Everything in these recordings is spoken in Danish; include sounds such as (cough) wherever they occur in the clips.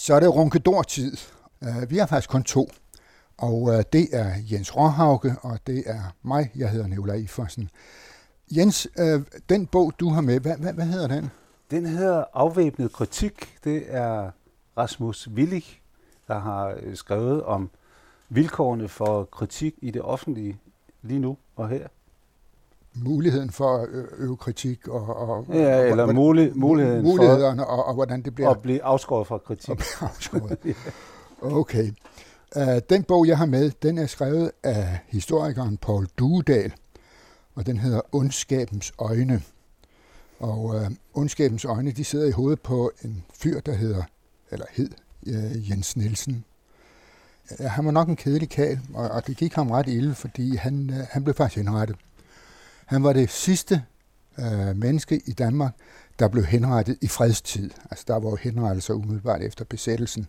Så er det runkedor-tid. Øh, vi har faktisk kun to. Og øh, det er Jens Råhauke, og det er mig. Jeg hedder Nicolai Iforsen. Jens, øh, den bog, du har med, hvad, hvad, hvad hedder den? Den hedder Afvæbnet kritik. Det er Rasmus Willig, der har skrevet om vilkårene for kritik i det offentlige lige nu og her muligheden for at øve kritik og, og ja, eller og, mulig, muligheden mulighederne for og, og hvordan det bliver at blive afskåret fra kritik. Afskåret. Okay. Uh, den bog, jeg har med, den er skrevet af historikeren Paul Duedal, og den hedder Ondskabens øjne. Og uh, Ondskabens øjne, de sidder i hovedet på en fyr, der hedder, eller hed, uh, Jens Nielsen. Uh, han var nok en kedelig kal, og, og det gik ham ret ille, fordi han, uh, han blev faktisk henrettet. Han var det sidste øh, menneske i Danmark, der blev henrettet i fredstid. Altså der var jo henrettelser umiddelbart efter besættelsen.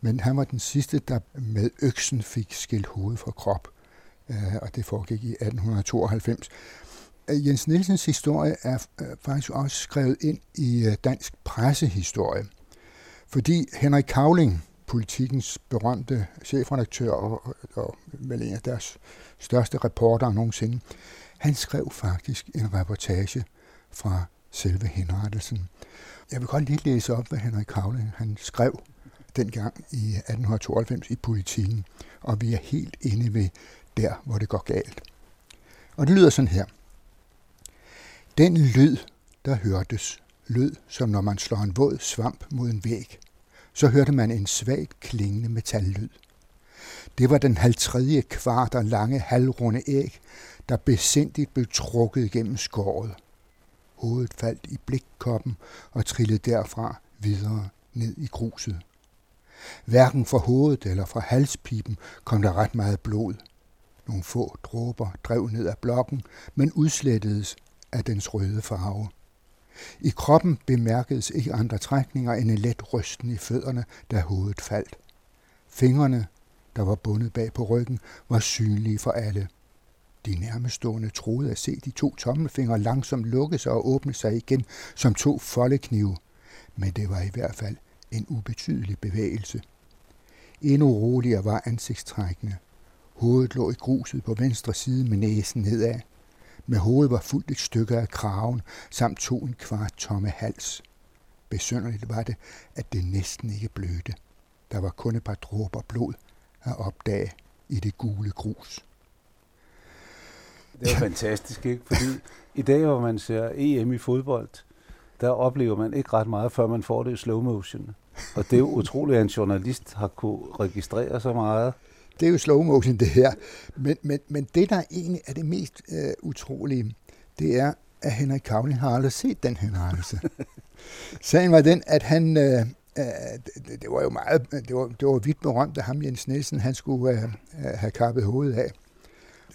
Men han var den sidste, der med øksen fik skilt hoved fra krop. Øh, og det foregik i 1892. Jens Nielsens historie er faktisk også skrevet ind i dansk pressehistorie. Fordi Henrik Kavling, politikens berømte chefredaktør og, og, og vel en af deres største reporter nogensinde, han skrev faktisk en reportage fra selve henrettelsen. Jeg vil godt lige læse op, hvad Henrik Kavle han skrev dengang i 1892 i politikken, og vi er helt inde ved der, hvor det går galt. Og det lyder sådan her. Den lyd, der hørtes, lød som når man slår en våd svamp mod en væg. Så hørte man en svagt klingende metallyd. Det var den halvtredje kvarter lange halvrunde æg, der besindigt blev trukket gennem skåret. Hovedet faldt i blikkoppen og trillede derfra videre ned i gruset. Hverken fra hovedet eller fra halspipen kom der ret meget blod. Nogle få dråber drev ned ad blokken, men udslettedes af dens røde farve. I kroppen bemærkedes ikke andre trækninger end en let rysten i fødderne, da hovedet faldt. Fingrene, der var bundet bag på ryggen, var synlige for alle. De nærmestående troede at se de to tommelfingre langsomt lukke sig og åbne sig igen som to foldeknive, men det var i hvert fald en ubetydelig bevægelse. Endnu roligere var ansigtstrækkene. Hovedet lå i gruset på venstre side med næsen nedad. Med hovedet var fuldt et stykke af kraven, samt to en kvart tomme hals. Besønderligt var det, at det næsten ikke blødte. Der var kun et par dråber blod at opdage i det gule grus. Det er fantastisk, ikke? Fordi i dag, hvor man ser EM i fodbold, der oplever man ikke ret meget, før man får det i slow motion. Og det er jo utroligt, at en journalist har kunne registrere så meget. Det er jo slow motion, det her. Men, men, men det, der egentlig er det mest øh, utrolige, det er, at Henrik Kavling har aldrig set den henrettelse. (laughs) Sagen var den, at han, øh, øh, det, det var jo meget, det var, det var vidt berømt, at ham Jens Nielsen, han skulle øh, have kappet hovedet af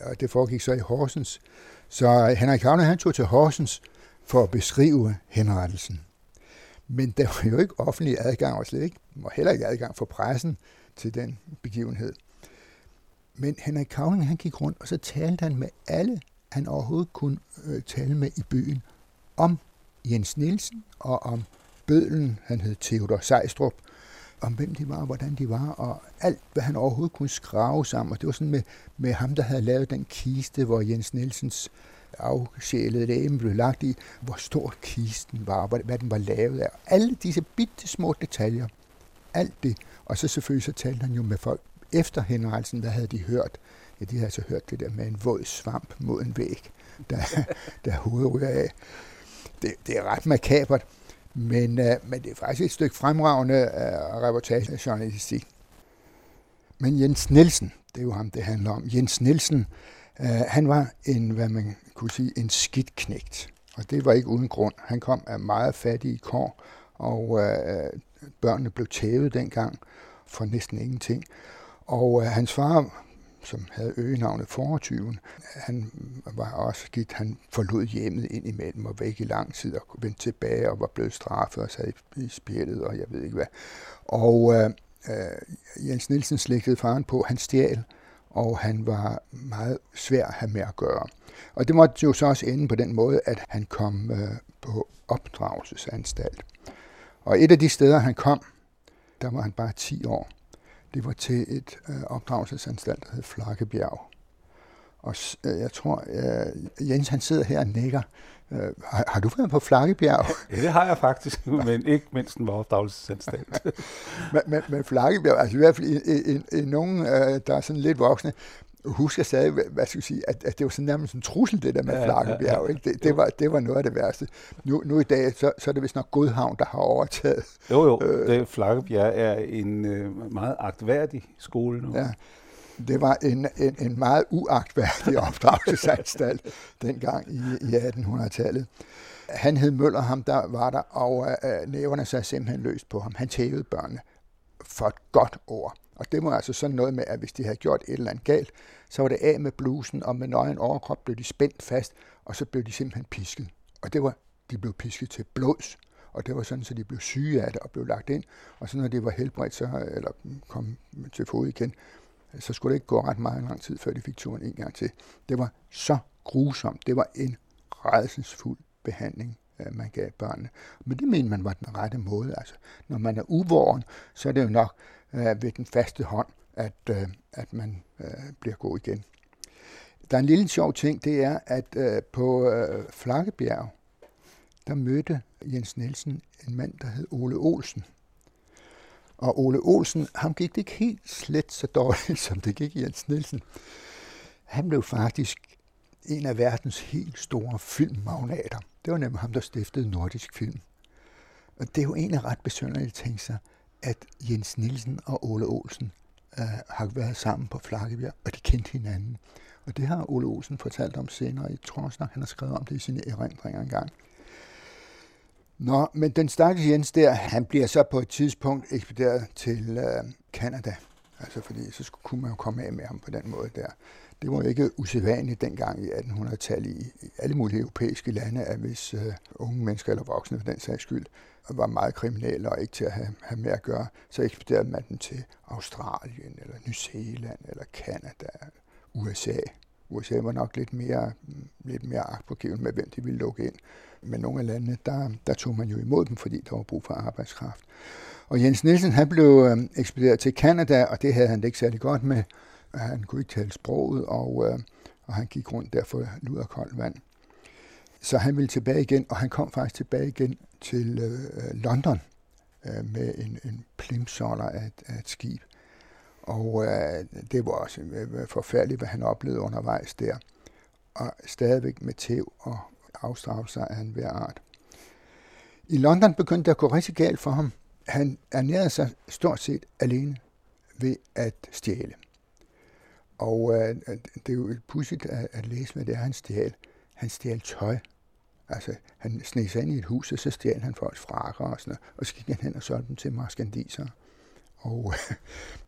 og det foregik så i Horsens. Så øh, Henrik Havner, han tog til Horsens for at beskrive henrettelsen. Men der var jo ikke offentlig adgang, og slet ikke, og heller ikke adgang for pressen til den begivenhed. Men Henrik Kavling, han gik rundt, og så talte han med alle, han overhovedet kunne øh, tale med i byen, om Jens Nielsen og om bødlen, han hed Theodor Sejstrup, om hvem de var, og hvordan de var, og alt, hvad han overhovedet kunne skrave sammen. Og det var sådan med, med ham, der havde lavet den kiste, hvor Jens Nielsens afsjælede læge blev lagt i, hvor stor kisten var, hvad, hvad den var lavet af. Alle disse bitte små detaljer. Alt det. Og så selvfølgelig så talte han jo med folk efter henrettelsen, hvad havde de hørt? Ja, de havde altså hørt det der med en våd svamp mod en væg, der, (laughs) der hovedet ryger af. Det, det er ret makabert. Men, øh, men det er faktisk et stykke fremragende øh, reportagejournalistik. Men Jens Nielsen, det er jo ham, det handler om. Jens Nielsen, øh, han var en, hvad man kunne sige, en skidt knægt. Og det var ikke uden grund. Han kom af meget fattige kår, og øh, børnene blev tævet dengang for næsten ingenting. Og øh, hans far som havde øgenavnet Forretyven, han var også skidt. Han forlod hjemmet ind imellem og væk i lang tid og vendte tilbage og var blevet straffet og sad i spjældet og jeg ved ikke hvad. Og øh, øh, Jens Nielsen slægtede faren på, han stjal, og han var meget svær at have med at gøre. Og det måtte jo så også ende på den måde, at han kom øh, på opdragelsesanstalt. Og et af de steder, han kom, der var han bare 10 år. Det var til et øh, opdragelsesanstalt, der hed Flakkebjerg. Og øh, jeg tror, øh, Jens han sidder her og nikker. Øh, har, har du været på Flakkebjerg? (laughs) Ja, det har jeg faktisk, men ikke mens den var opdragelsesanstalt. (laughs) men, men, men Flakkebjerg, altså i hvert fald i, i, i, i nogen, øh, der er sådan lidt voksne, husker stadig, hvad skal jeg sige, at, at det var sådan nærmest en trussel, det der med ja, Flakkebjerg. Ja, ja. Ikke? Det, det, var, det var noget af det værste. Nu, nu i dag, så, så er det vist nok Godhavn, der har overtaget. Jo, jo. Øh, det, Flakkebjerg er en øh, meget agtværdig skole nu. Ja. Det var en, en, en meget uagtværdig (laughs) opdragelsesanstalt dengang i, i 1800-tallet. Han hed Møller, ham der var der, og øh, næverne sig simpelthen løst på ham. Han tævede børnene for et godt ord. Og det var altså sådan noget med, at hvis de havde gjort et eller andet galt, så var det af med blusen, og med nøgen overkrop blev de spændt fast, og så blev de simpelthen pisket. Og det var, de blev pisket til blods, og det var sådan, så de blev syge af det og blev lagt ind. Og så når de var helbredt, så, eller kom til fod igen, så skulle det ikke gå ret meget lang tid, før de fik turen en gang til. Det var så grusomt. Det var en redselsfuld behandling, øh, man gav børnene. Men det mente man var den rette måde. Altså, når man er uvåren, så er det jo nok øh, ved den faste hånd, at, øh, at man øh, bliver god igen. Der er en lille sjov ting, det er, at øh, på øh, Flakkebjerg, der mødte Jens Nielsen en mand, der hed Ole Olsen. Og Ole Olsen, ham gik det ikke helt slet så dårligt, (laughs) som det gik Jens Nielsen. Han blev faktisk en af verdens helt store filmmagnater. Det var nemlig ham, der stiftede Nordisk Film. Og det er jo egentlig ret besynderligt at tænke sig, at Jens Nielsen og Ole Olsen øh, har været sammen på Flakkebjerg, og de kendte hinanden. Og det har Ole Olsen fortalt om senere. i Trosner. han har skrevet om det i sine erindringer engang. Nå, men den stakkels Jens der, han bliver så på et tidspunkt ekspederet til øh, Canada. Altså fordi så skulle, kunne man jo komme af med ham på den måde der. Det var ikke usædvanligt dengang i 1800-tallet i, alle mulige europæiske lande, at hvis øh, unge mennesker eller voksne for den sags skyld var meget kriminelle og ikke til at have, have med at gøre, så ekspederede man dem til Australien eller New Zealand eller Canada, USA. USA var nok lidt mere, lidt mere agtpågivende med, hvem de ville lukke ind. Men nogle af landene, der, der tog man jo imod dem, fordi der var brug for arbejdskraft. Og Jens Nielsen, han blev øh, ekspederet til Kanada, og det havde han det ikke særlig godt med. Han kunne ikke tale sproget, og, øh, og han gik rundt der for lud og koldt vand. Så han ville tilbage igen, og han kom faktisk tilbage igen til øh, London øh, med en, en plimsoller af, et, af et skib. Og øh, det var også øh, øh, forfærdeligt, hvad han oplevede undervejs der. Og stadigvæk med tæv og afstraffelser af en hver art. I London begyndte det at gå rigtig galt for ham. Han ernærede sig stort set alene ved at stjæle. Og øh, øh, det er jo pudsigt at, at læse, hvad det er, han stjal. Han stjal tøj. Altså, han sneg sig ind i et hus, og så stjal han folks frakker og sådan noget, og så gik han hen og solgte dem til marskandisere. Og øh,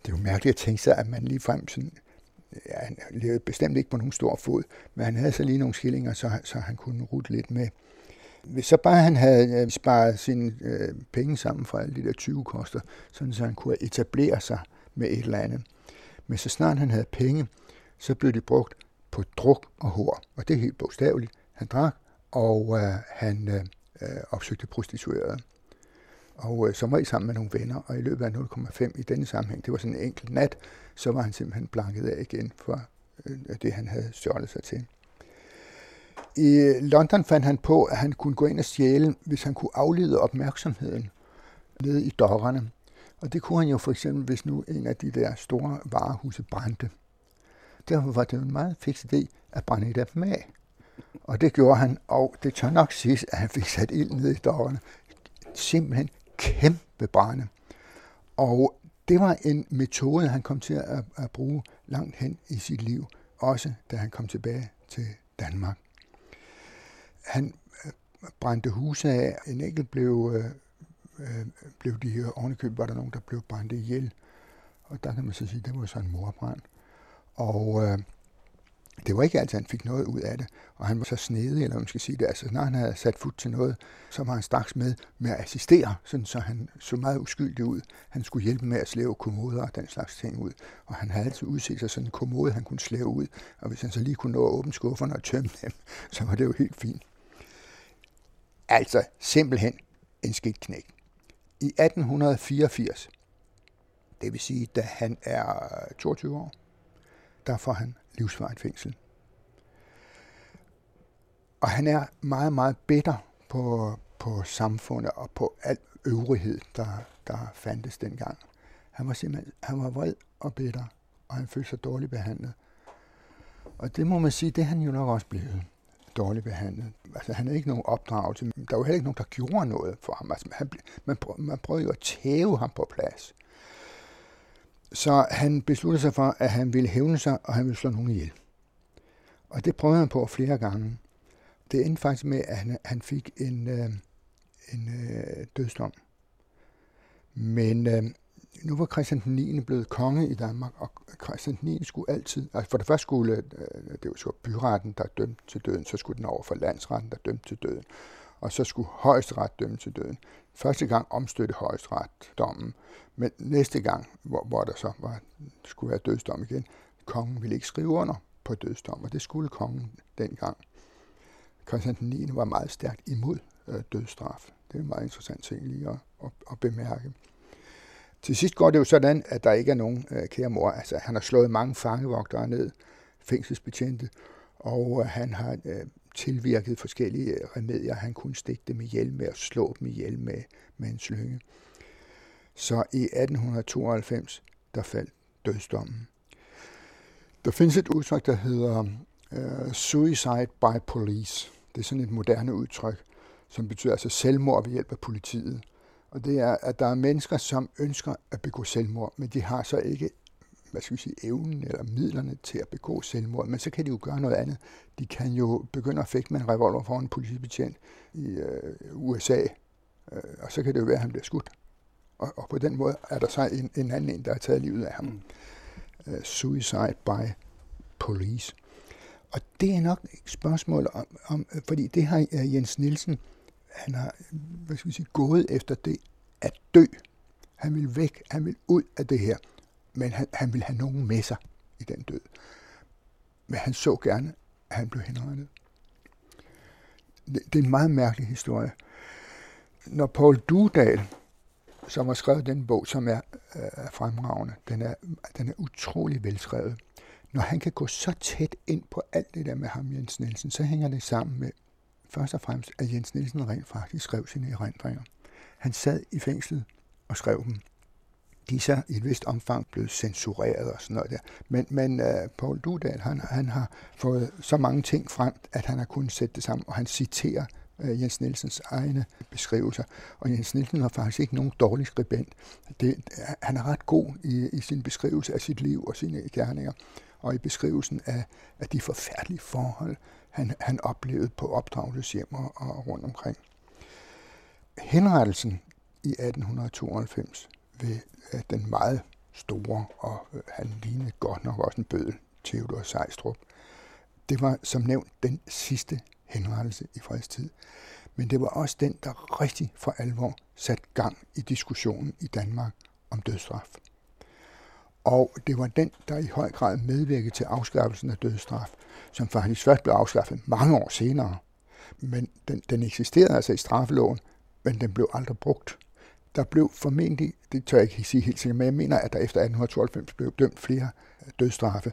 det er jo mærkeligt at tænke sig, at man lige frem sådan, ja, han levede bestemt ikke på nogen stor fod, men han havde så lige nogle skillinger, så, så han kunne rute lidt med. Hvis så bare han havde øh, sparet sine øh, penge sammen fra alle de der 20 koster, sådan så han kunne etablere sig med et eller andet. Men så snart han havde penge, så blev de brugt på druk og hår. Og det er helt bogstaveligt. Han drak, og øh, han øh, øh opsøgte prostituerede. Og øh, som var I sammen med nogle venner, og i løbet af 0,5 i denne sammenhæng, det var sådan en enkelt nat, så var han simpelthen blanket af igen for øh, det, han havde stjålet sig til. I London fandt han på, at han kunne gå ind og stjæle, hvis han kunne aflede opmærksomheden nede i dokkerne. Og det kunne han jo for eksempel, hvis nu en af de der store varehuse brændte. Derfor var det jo en meget fix idé at brænde et af dem af. Og det gjorde han, og det tør nok siges, at han fik sat ild ned i dørene. Simpelthen kæmpe brænde. Og det var en metode, han kom til at, at bruge langt hen i sit liv, også da han kom tilbage til Danmark. Han øh, brændte huse af. En enkelt blev, øh, øh, blev de her ovenikøb, var der nogen, der blev brændt ihjel. Og der kan man så sige, at det var så en morbrand. Og øh, det var ikke altid, han fik noget ud af det, og han var så snedig, eller man skal sige det. Altså, når han havde sat fod til noget, så var han straks med med at assistere, sådan så han så meget uskyldig ud. Han skulle hjælpe med at slæve kommoder og den slags ting ud. Og han havde altid udset sig sådan en kommode, han kunne slæve ud. Og hvis han så lige kunne nå at åbne skufferne og tømme dem, (laughs) så var det jo helt fint. Altså simpelthen en skidt knæk. I 1884, Det vil sige, da han er 22 år, der får han livsvarigt fængsel. Og han er meget, meget bitter på, på samfundet og på al øvrighed, der, der fandtes dengang. Han var simpelthen han var vred og bitter, og han følte sig dårligt behandlet. Og det må man sige, det er han jo nok også blevet dårligt behandlet. Altså, han er ikke nogen opdragelse. Der var heller ikke nogen, der gjorde noget for ham. Altså, han, man, man prøvede jo at tæve ham på plads. Så han besluttede sig for, at han ville hævne sig, og han ville slå nogen ihjel. Og det prøvede han på flere gange. Det endte faktisk med, at han, han fik en, øh, en øh, dødsdom. Men øh, nu var Christian den 9. blevet konge i Danmark, og Christian den 9. skulle altid, altså for det første skulle, øh, det var så byretten, der dømte til døden, så skulle den over for landsretten, der dømte til døden, og så skulle højesteret dømme til døden. Første gang omstødte højesteret dommen, men næste gang, hvor, hvor der så var, skulle være dødsdom igen, kongen ville ikke skrive under på dødsdom, og det skulle kongen dengang. Christian den 9. var meget stærkt imod øh, dødsstraf. Det er en meget interessant ting lige at, at, at bemærke. Til sidst går det jo sådan, at der ikke er nogen øh, kære mor. Altså, han har slået mange fangevogtere ned, fængselsbetjente, og øh, han har øh, tilvirket forskellige øh, remedier. Han kunne stikke dem ihjel med at slå dem ihjel med, med en slynge. Så i 1892, der faldt dødsdommen. Der findes et udtryk, der hedder øh, suicide by police. Det er sådan et moderne udtryk, som betyder altså selvmord ved hjælp af politiet. Og det er, at der er mennesker, som ønsker at begå selvmord, men de har så ikke hvad skal vi sige, evnen eller midlerne til at begå selvmord. Men så kan de jo gøre noget andet. De kan jo begynde at fægte med en revolver foran en politibetjent i øh, USA, øh, og så kan det jo være, at han bliver skudt. Og, og på den måde er der så en, en anden en, der har taget livet af ham. Mm. Uh, suicide by police. Og det er nok et spørgsmål om, om fordi det har uh, Jens Nielsen han har hvad skal vi sige, gået efter det at dø. Han vil væk, han vil ud af det her, men han, han vil have nogen med sig i den død. Men han så gerne, at han blev henrettet. Det, det er en meget mærkelig historie. Når Paul Dudal, som har skrevet den bog, som er, øh, er fremragende, den er, den er utrolig velskrevet. Når han kan gå så tæt ind på alt det der med ham, Jens Nielsen, så hænger det sammen med først og fremmest, at Jens Nielsen rent faktisk skrev sine erindringer. Han sad i fængslet og skrev dem. De er så i et vist omfang blevet censureret og sådan noget der. Men, men øh, uh, Paul Dudal, han, han har fået så mange ting frem, at han har kunnet sætte det sammen, og han citerer uh, Jens Nielsens egne beskrivelser. Og Jens Nielsen har faktisk ikke nogen dårlig skribent. Det, øh, han er ret god i, i sin beskrivelse af sit liv og sine gerninger, og i beskrivelsen af, af de forfærdelige forhold, han, han oplevede på opdragelseshjem og, og rundt omkring. Henrettelsen i 1892 ved øh, den meget store, og øh, han lignede godt nok også en bødel, Theodor Sejstrup. Det var som nævnt den sidste henrettelse i fredstid. Men det var også den, der rigtig for alvor satte gang i diskussionen i Danmark om dødsstraf. Og det var den, der i høj grad medvirkede til afskaffelsen af dødsstraf som faktisk først blev afskaffet mange år senere. Men den, den eksisterede altså i straffeloven, men den blev aldrig brugt. Der blev formentlig, det tør jeg ikke sige helt sikkert, men jeg mener, at der efter 1892 blev dømt flere dødsstraffe,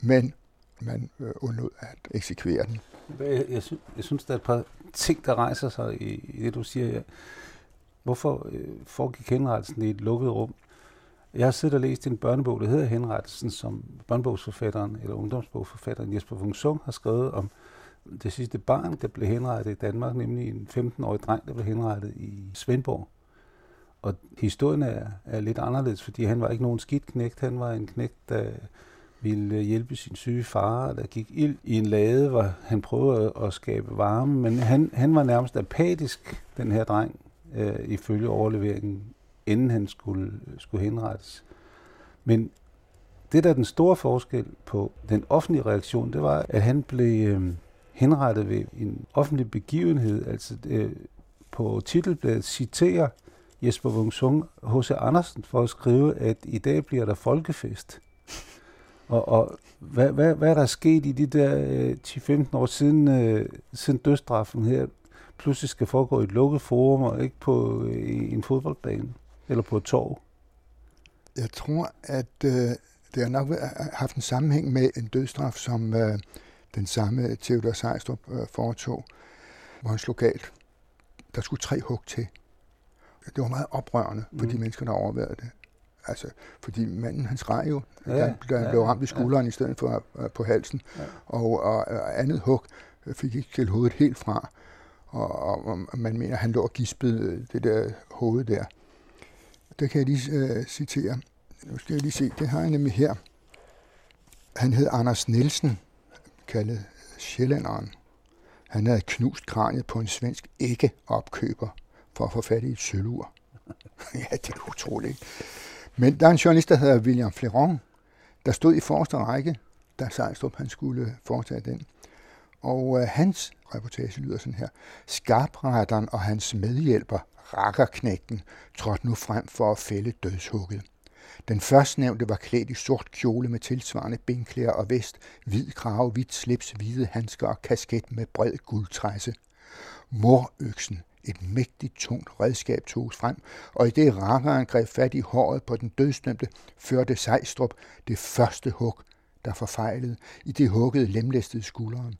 men man øh, undlod at eksekvere den. Jeg, jeg, synes, jeg synes, der er et par ting, der rejser sig i, i det, du siger. Hvorfor øh, foregik henrettelsen i et lukket rum? Jeg har siddet og læst en børnebog, der hedder Henrettelsen, som børnebogsforfatteren eller ungdomsbogsforfatteren Jesper Funksung har skrevet om det sidste barn, der blev henrettet i Danmark, nemlig en 15-årig dreng, der blev henrettet i Svendborg. Og historien er, er lidt anderledes, fordi han var ikke nogen skidt knægt. Han var en knægt, der ville hjælpe sin syge far, der gik ild i en lade, hvor han prøvede at skabe varme, men han, han var nærmest apatisk, den her dreng, øh, ifølge overleveringen inden han skulle, skulle henrettes. Men det, der er den store forskel på den offentlige reaktion, det var, at han blev øh, henrettet ved en offentlig begivenhed. Altså øh, på titelbladet citerer Jesper Wungsung H.C. Andersen for at skrive, at i dag bliver der folkefest. Og, og hvad, hvad, hvad er der sket i de der øh, 10-15 år siden, øh, siden dødstraffen her pludselig skal foregå i et lukket forum og ikke på øh, en fodboldbane? Eller på et torv? Jeg tror, at øh, det har nok haft en sammenhæng med en dødstraf, som øh, den samme Theodor Sejstrup øh, foretog, hvor han slog galt. Der skulle tre hug til. Det var meget oprørende for mm. de mennesker, der overvejede det. Altså, fordi manden, han skreg jo, ja, da, da han ja, blev ramt i skulderen ja. i stedet for uh, på halsen. Ja. Og, og, og andet hug fik ikke til hovedet helt fra. Og, og, og man mener, han lå og gispede det der hoved der. Det kan jeg lige øh, citere. Nu skal jeg lige se, det har jeg nemlig her. Han hed Anders Nielsen, kaldet Sjællanderen. Han havde knust kraniet på en svensk ikke-opkøber for at få fat i et sølvur. (laughs) ja, det er utroligt. Men der er en journalist, der hedder William Fleron, der stod i forreste række, da Sejstrup han skulle foretage den. Og øh, hans reportage lyder sådan her. Skarpretteren og hans medhjælper, rakkerknægten, trådte nu frem for at fælde dødshugget. Den førstnævnte var klædt i sort kjole med tilsvarende benklæder og vest, hvid krave, hvidt slips, hvide handsker og kasket med bred guldtræsse. Morøksen, et mægtigt tungt redskab toges frem, og i det rakkeren greb fat i håret på den dødsdømte, førte Sejstrup det første hug, der forfejlede, i det huggede lemlæstede skulderen.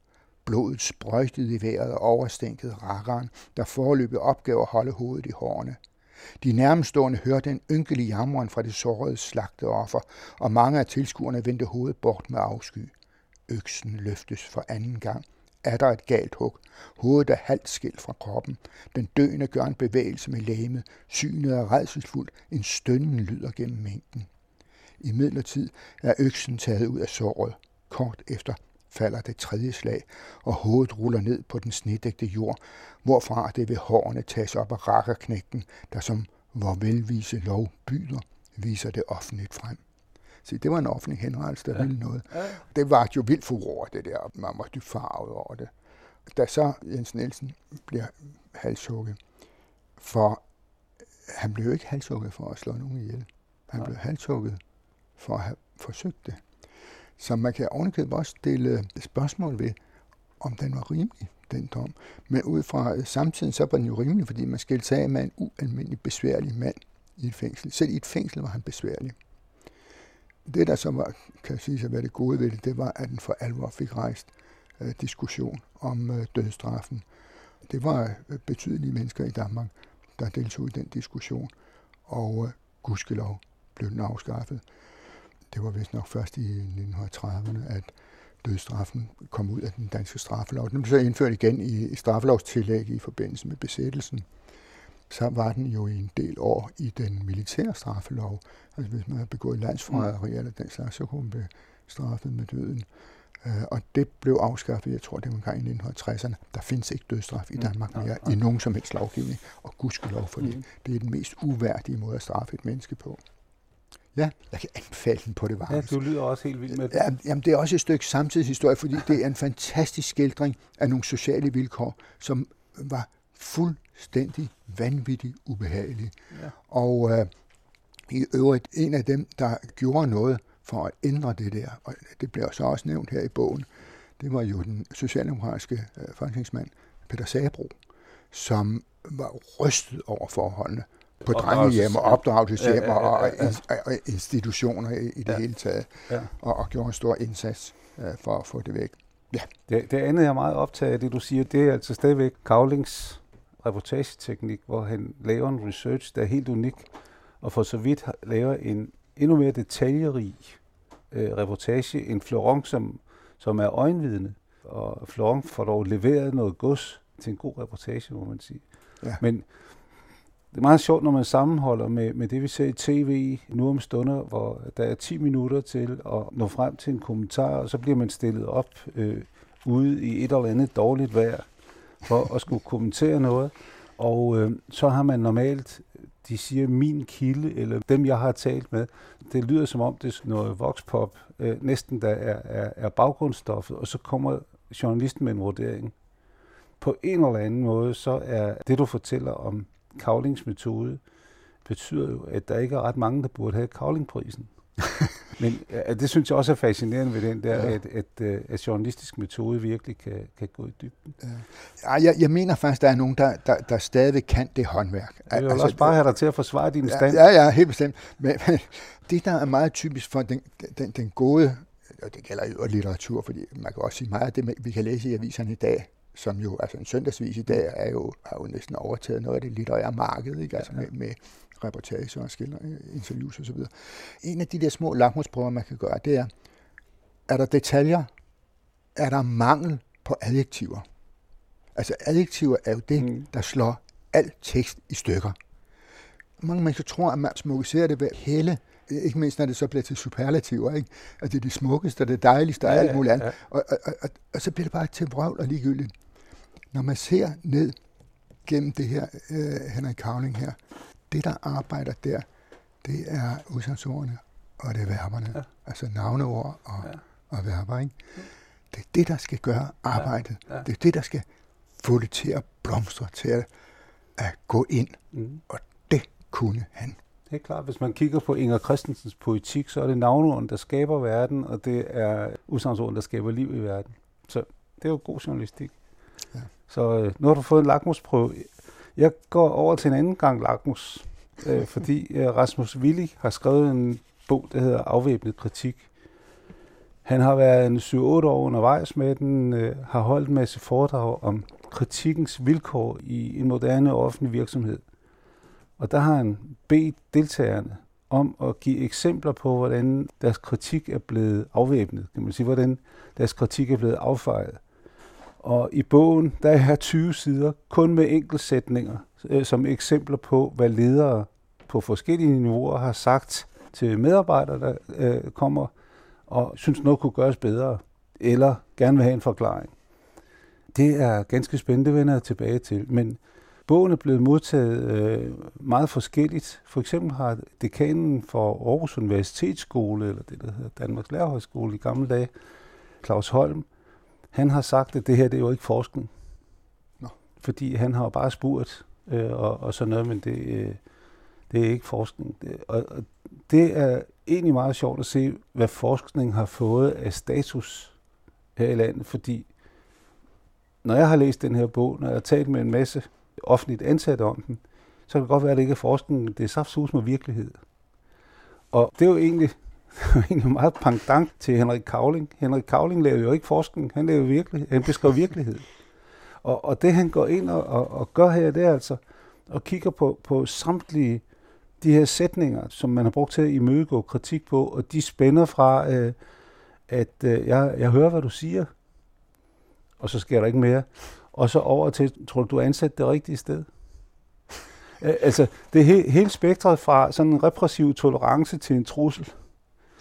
Blodet sprøjtede i vejret og overstænkede rakkeren, der forløbet opgav at holde hovedet i hårene. De nærmestående hørte en ynkelig jamren fra det sårede slagteoffer, og mange af tilskuerne vendte hovedet bort med afsky. Øksen løftes for anden gang. Er der et galt hug? Hovedet er halvt skilt fra kroppen. Den døende gør en bevægelse med læmet. Synet er redselsfuldt. En stønnen lyder gennem mængden. I midlertid er øksen taget ud af såret. Kort efter falder det tredje slag, og hovedet ruller ned på den snedægte jord, hvorfra det ved hårene tages op af rakkerknægten, der som vor velvise lov byder, viser det offentligt frem. Så det var en offentlig henrettelse, der ja. ville noget. Ja. Det var jo vildt furor, det der. Man var dybt farvet over det. Da så Jens Nielsen bliver halshugget, for han blev jo ikke halshugget for at slå nogen ihjel. Han ja. blev halshugget for at have forsøgt det. Så man kan ovenikøbet også stille spørgsmål ved, om den var rimelig, den dom. Men ud fra øh, samtiden, så var den jo rimelig, fordi man skilte sig af med en ualmindelig besværlig mand i et fængsel. Selv i et fængsel var han besværlig. Det, der så var, kan sige sig, hvad det gode ved det, det var, at den for alvor fik rejst øh, diskussion om øh, dødsstraffen. Det var øh, betydelige mennesker i Danmark, der deltog i den diskussion, og øh, gudskelov blev den afskaffet. Det var vist nok først i 1930'erne, at dødsstraffen kom ud af den danske straffelov. Den blev så indført igen i straffelovstillæg i forbindelse med besættelsen. Så var den jo i en del år i den militære straffelov. Altså hvis man havde begået landsforræderi mm. eller den slags, så kunne man blive straffet med døden. Uh, og det blev afskaffet, jeg tror det var en gang i 1960'erne. Der findes ikke dødsstraf i mm. Danmark mere i nogen som helst lovgivning. Og gudskelov for det. Mm. Det er den mest uværdige måde at straffe et menneske på. Ja, jeg kan anbefale den på det varmeste. Ja, du lyder også helt vild med det. Ja, jamen, det er også et stykke samtidshistorie, fordi det er en fantastisk skildring af nogle sociale vilkår, som var fuldstændig vanvittigt ubehagelige. Ja. Og øh, i øvrigt, en af dem, der gjorde noget for at ændre det der, og det bliver så også nævnt her i bogen, det var jo den socialdemokratiske øh, folketingsmand, Peter Sabro, som var rystet over forholdene på drengehjem og opdragelseshjem ja, ja, ja, ja, ja. Og, og institutioner i, i det ja. hele taget, ja. og, og gjorde en stor indsats uh, for at få det væk. Ja. Det, det andet, jeg er meget optaget af, det du siger, det er altså stadigvæk Kavlings reportageteknik, hvor han laver en research, der er helt unik, og for så vidt laver en endnu mere detaljerig øh, reportage end Florent, som, som er øjenvidne. Og Florent får dog leveret noget gods til en god reportage, må man sige. Ja. Men det er meget sjovt, når man sammenholder med, med det, vi ser i tv nu om stunder, hvor der er 10 minutter til at nå frem til en kommentar, og så bliver man stillet op øh, ude i et eller andet dårligt vejr for at skulle kommentere noget. Og øh, så har man normalt, de siger min kilde, eller dem, jeg har talt med, det lyder som om, det er noget voxpop, øh, næsten der er, er, er baggrundsstoffet, og så kommer journalisten med en vurdering. På en eller anden måde, så er det, du fortæller om Kavlings metode betyder jo, at der ikke er ret mange, der burde have Kavlingprisen. (laughs) Men ja, det synes jeg også er fascinerende ved den der, ja. at, at, at, at journalistisk metode virkelig kan, kan gå i dybden. Ja. Jeg, jeg mener faktisk, der er nogen, der, der, der stadig kan det håndværk. Jeg vil altså, også bare have dig til at forsvare din ja, stand. Ja, ja, helt bestemt. Men, men det, der er meget typisk for den, den, den gode, og det gælder jo litteratur, fordi man kan også sige meget af det, vi kan læse i aviserne i dag, som jo, altså en søndagsvis i dag, er jo, har jo næsten overtaget noget af det litterære marked, ikke? Altså med, med reportager og skiller, interviews osv. En af de der små lakmusprøver, man kan gøre, det er, er der detaljer? Er der mangel på adjektiver? Altså adjektiver er jo det, mm. der slår al tekst i stykker. Mange mennesker tror, at man smukkeriserer det ved hælde ikke mindst når det så bliver til superlativer, ikke? at det er de smukkeste, det dejligste og ja, alt muligt andet. Ja. Og, og, og, og, og så bliver det bare til vrøvl og ligegyldigt. Når man ser ned gennem det her øh, Henrik Kavling her, det der arbejder der, det er udsatsordene, og det er verberne. Ja. Altså navneord og, ja. og verber. Ikke? Det er det, der skal gøre arbejdet. Ja. Ja. Det er det, der skal få det til at blomstre, til at, at gå ind. Mm. Og det kunne han. Det er klart, hvis man kigger på Inger Christensens poetik, så er det navneorden, der skaber verden, og det er udsatsordene, der skaber liv i verden. Så det er jo god journalistik. Ja. Så øh, nu har du fået en lakmusprøve. Jeg går over til en anden gang lakmus, øh, (laughs) fordi øh, Rasmus Willi har skrevet en bog, der hedder Afvæbnet kritik. Han har været en 7-8 år undervejs med den, øh, har holdt en masse foredrag om kritikkens vilkår i en moderne offentlig virksomhed. Og der har han bedt deltagerne om at give eksempler på, hvordan deres kritik er blevet afvæbnet, kan man sige, hvordan deres kritik er blevet affejet. Og i bogen, der er her 20 sider, kun med enkeltsætninger, øh, som eksempler på, hvad ledere på forskellige niveauer har sagt til medarbejdere, der øh, kommer og synes noget kunne gøres bedre, eller gerne vil have en forklaring. Det er ganske spændende, det vender jeg tilbage til. Men bogen er blevet modtaget øh, meget forskelligt. For eksempel har dekanen for Aarhus Universitetsskole, eller det der hedder Danmarks Lærerhøjskole i gamle dage, Claus Holm, han har sagt, at det her det er jo ikke forskning. Nå. Fordi han har bare spurgt øh, og, og sådan noget, men det, øh, det er ikke forskning. Det, og, og det er egentlig meget sjovt at se, hvad forskning har fået af status her i landet, fordi når jeg har læst den her bog, når jeg har talt med en masse offentligt ansatte om den, så kan det godt være, at det ikke er forskning, det er saftsus med virkelighed. Og det er jo egentlig, (laughs) egentlig meget pangdang til Henrik Kavling. Henrik Kavling lavede jo ikke forskning, han lavede virkelighed, han beskrev virkelighed. Og, og det han går ind og, og, og gør her, det er altså og kigger på, på samtlige de her sætninger, som man har brugt til at imødegå kritik på, og de spænder fra, øh, at øh, jeg, jeg hører, hvad du siger, og så sker der ikke mere, og så over til, tror du, du er ansat det rigtige sted? (laughs) altså, det er he, hele spektret fra sådan en repressiv tolerance til en trussel,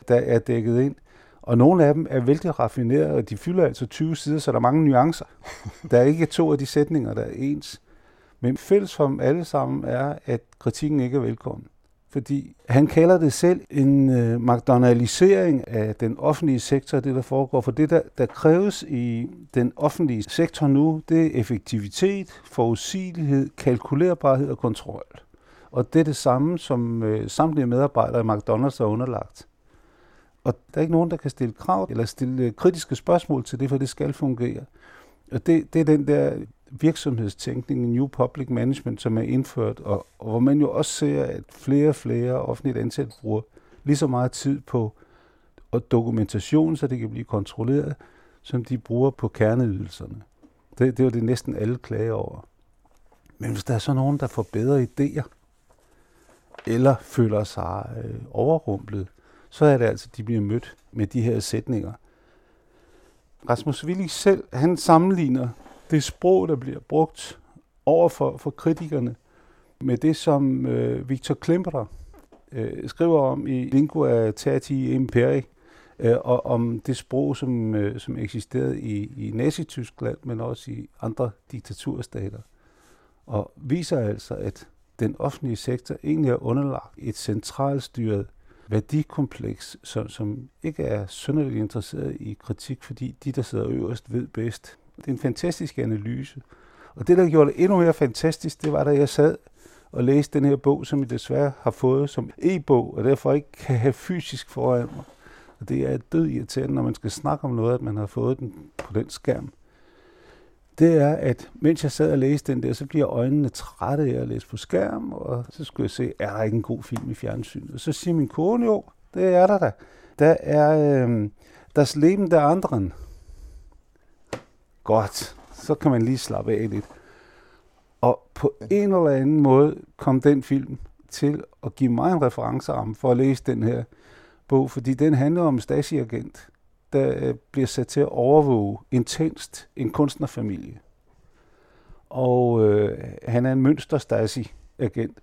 der er dækket ind. Og nogle af dem er vældig raffinerede, og de fylder altså 20 sider, så der er mange nuancer. (laughs) Der er ikke to af de sætninger, der er ens. Men fælles for dem alle sammen er, at kritikken ikke er velkommen. Fordi han kalder det selv en øh, McDonaldisering af den offentlige sektor, det der foregår. For det, der, der kræves i den offentlige sektor nu, det er effektivitet, forudsigelighed, kalkulerbarhed og kontrol. Og det er det samme, som øh, samtlige medarbejdere i McDonald's er underlagt. Og der er ikke nogen, der kan stille krav eller stille øh, kritiske spørgsmål til det, for det skal fungere. Og det, det er den der virksomhedstænkning, New Public Management, som er indført, og, og hvor man jo også ser, at flere og flere offentligt ansatte bruger lige så meget tid på og dokumentation, så det kan blive kontrolleret, som de bruger på kerneydelserne. Det, det er jo det næsten alle klager over. Men hvis der er så nogen, der får bedre idéer, eller føler sig øh, overrumplet, så er det altså, at de bliver mødt med de her sætninger. Rasmus Willig selv, han sammenligner det sprog, der bliver brugt over for, for kritikerne, med det, som øh, Victor Klemperer øh, skriver om i Lingua Terti Imperi, øh, og om det sprog, som, øh, som eksisterede i, i Nazi-Tyskland, men også i andre diktaturstater. Og viser altså, at den offentlige sektor egentlig er underlagt et centralstyret værdikompleks, som, som ikke er synderligt interesseret i kritik, fordi de, der sidder øverst, ved bedst. Det er en fantastisk analyse. Og det, der gjorde det endnu mere fantastisk, det var, da jeg sad og læste den her bog, som jeg desværre har fået som e-bog, og derfor ikke kan have fysisk foran mig. Og det er død irriterende, når man skal snakke om noget, at man har fået den på den skærm. Det er, at mens jeg sad og læste den der, så bliver øjnene trætte af at læse på skærm, og så skulle jeg se, er der ikke en god film i fjernsynet? Og så siger min kone, jo, det er der da. Der er øh, Das Leben der Anderen. Godt, så kan man lige slappe af lidt. Og på en eller anden måde kom den film til at give mig en referenceramme for at læse den her bog, fordi den handler om en stasiagent, der øh, bliver sat til at overvåge intenst en kunstnerfamilie. Og øh, han er en mønster Stasi-agent,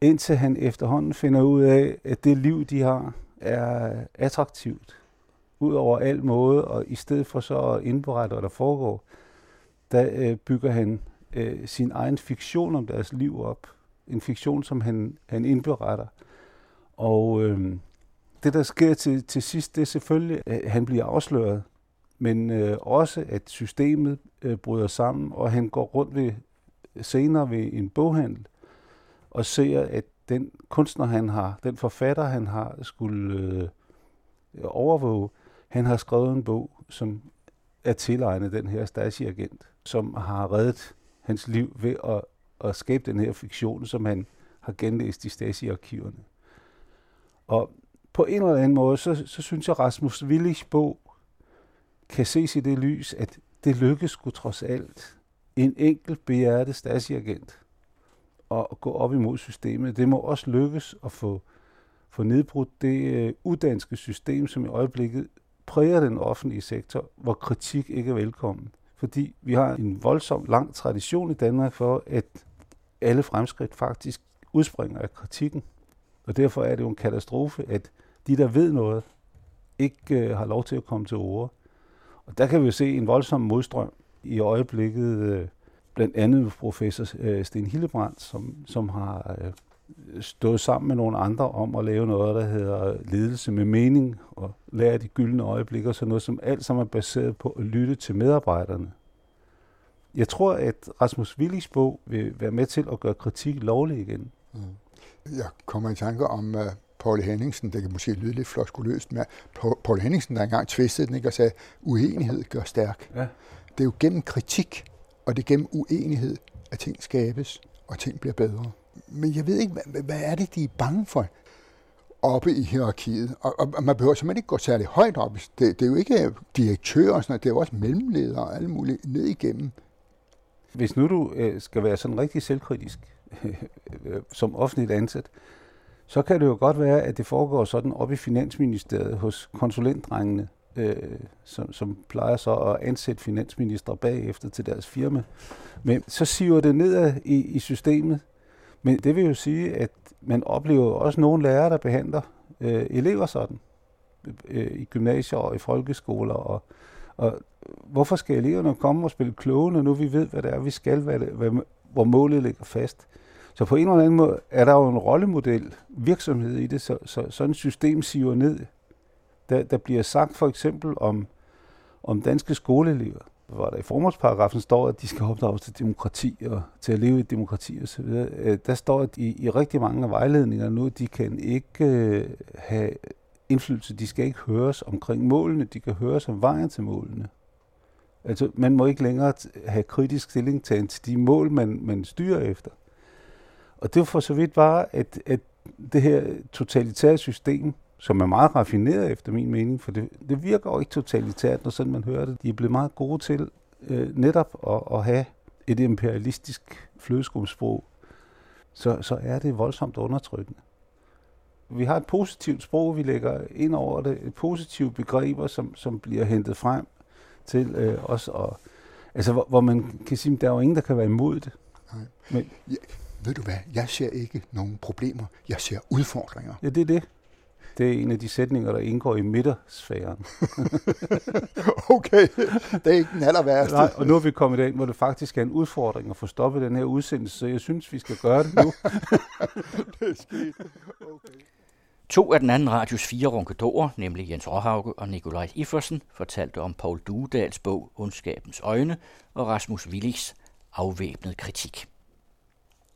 indtil han efterhånden finder ud af, at det liv, de har, er attraktivt ud over al måde, og i stedet for så at indberette, hvad der foregår, der øh, bygger han øh, sin egen fiktion om deres liv op. En fiktion, som han, han indberetter. Og øh, det, der sker til, til sidst, det er selvfølgelig, at han bliver afsløret, men øh, også, at systemet øh, bryder sammen, og han går rundt ved, senere ved en boghandel og ser, at den kunstner, han har, den forfatter, han har skulle øh, overvåge, han har skrevet en bog, som er tilegnet den her Stasi-agent, som har reddet hans liv ved at, at skabe den her fiktion, som han har genlæst i Stasi-arkiverne. Og på en eller anden måde, så, så synes jeg, Rasmus Willigs bog kan ses i det lys, at det lykkes sgu trods alt en enkelt behjertet statsagent at gå op imod systemet. Det må også lykkes at få, få nedbrudt det uh, udanske system, som i øjeblikket præger den offentlige sektor, hvor kritik ikke er velkommen. Fordi vi har en voldsom lang tradition i Danmark for, at alle fremskridt faktisk udspringer af kritikken. Og derfor er det jo en katastrofe, at de, der ved noget, ikke øh, har lov til at komme til ord. Og der kan vi jo se en voldsom modstrøm i øjeblikket, øh, blandt andet professor øh, Sten Hillebrandt, som, som har øh, stået sammen med nogle andre om at lave noget, der hedder ledelse med mening og lære de gyldne øjeblikke og sådan noget, som alt sammen er baseret på at lytte til medarbejderne. Jeg tror, at Rasmus Willigs bog vil være med til at gøre kritik lovlig igen. Mm. Jeg kommer i tanke om uh, Paul Henningsen, det kan måske lyde lidt floskuløst, men Paul Henningsen, der engang tvistede den ikke, og sagde, uenighed gør stærk. Ja. Det er jo gennem kritik, og det er gennem uenighed, at ting skabes, og ting bliver bedre men jeg ved ikke, hvad, hvad er det, de er bange for oppe i hierarkiet? Og, og man behøver simpelthen ikke gå særlig højt op. Det, det er jo ikke direktører og sådan noget, det er jo også mellemledere og alle mulige ned igennem. Hvis nu du øh, skal være sådan rigtig selvkritisk (laughs) øh, som offentligt ansat, så kan det jo godt være, at det foregår sådan op i Finansministeriet hos konsulentdrengene, øh, som, som plejer så at ansætte finansminister bagefter til deres firma. Men så siver det ned i, i systemet, men det vil jo sige, at man oplever også nogle lærere, der behandler øh, elever sådan øh, i gymnasier og i folkeskoler. Og, og hvorfor skal eleverne komme og spille kloge, når nu vi ved, hvad det er, vi skal, hvad det, hvad, hvor målet ligger fast? Så på en eller anden måde er der jo en rollemodel virksomhed i det, så, så sådan et system siver ned. Der, der bliver sagt for eksempel om, om danske skoleelever, hvor der i formålsparagrafen står, at de skal opdrages til demokrati og til at leve i demokrati osv. Øh, der står, at i, i rigtig mange af vejledninger nu, de kan ikke øh, have indflydelse, de skal ikke høres omkring målene, de kan høres om vejen til målene. Altså, man må ikke længere have kritisk stilling til de mål, man, man styrer efter. Og det var for så vidt bare, at, at det her totalitære system, som er meget raffineret efter min mening, for det, det virker jo ikke totalitært, når sådan man hører det. De er blevet meget gode til øh, netop at, at have et imperialistisk flødeskumsprog, så, så er det voldsomt undertrykkende. Vi har et positivt sprog, vi lægger ind over det, et positivt begreber, som, som bliver hentet frem til øh, os, og, altså, hvor, hvor man kan sige, at der er jo ingen, der kan være imod det. Nej. Men, ja, ved du hvad, jeg ser ikke nogen problemer, jeg ser udfordringer. Ja, det er det. Det er en af de sætninger, der indgår i midtersfæren. (laughs) okay, det er ikke den aller værste. Nej, og nu er vi kommet ind, hvor det faktisk er en udfordring at få stoppet den her udsendelse, så jeg synes, vi skal gøre det nu. (laughs) det er skidt. Okay. To af den anden radios fire ronkedorer, nemlig Jens Råhauke og Nikolaj Iffersen, fortalte om Paul Duedals bog Ondskabens Øjne og Rasmus Willigs afvæbnet kritik.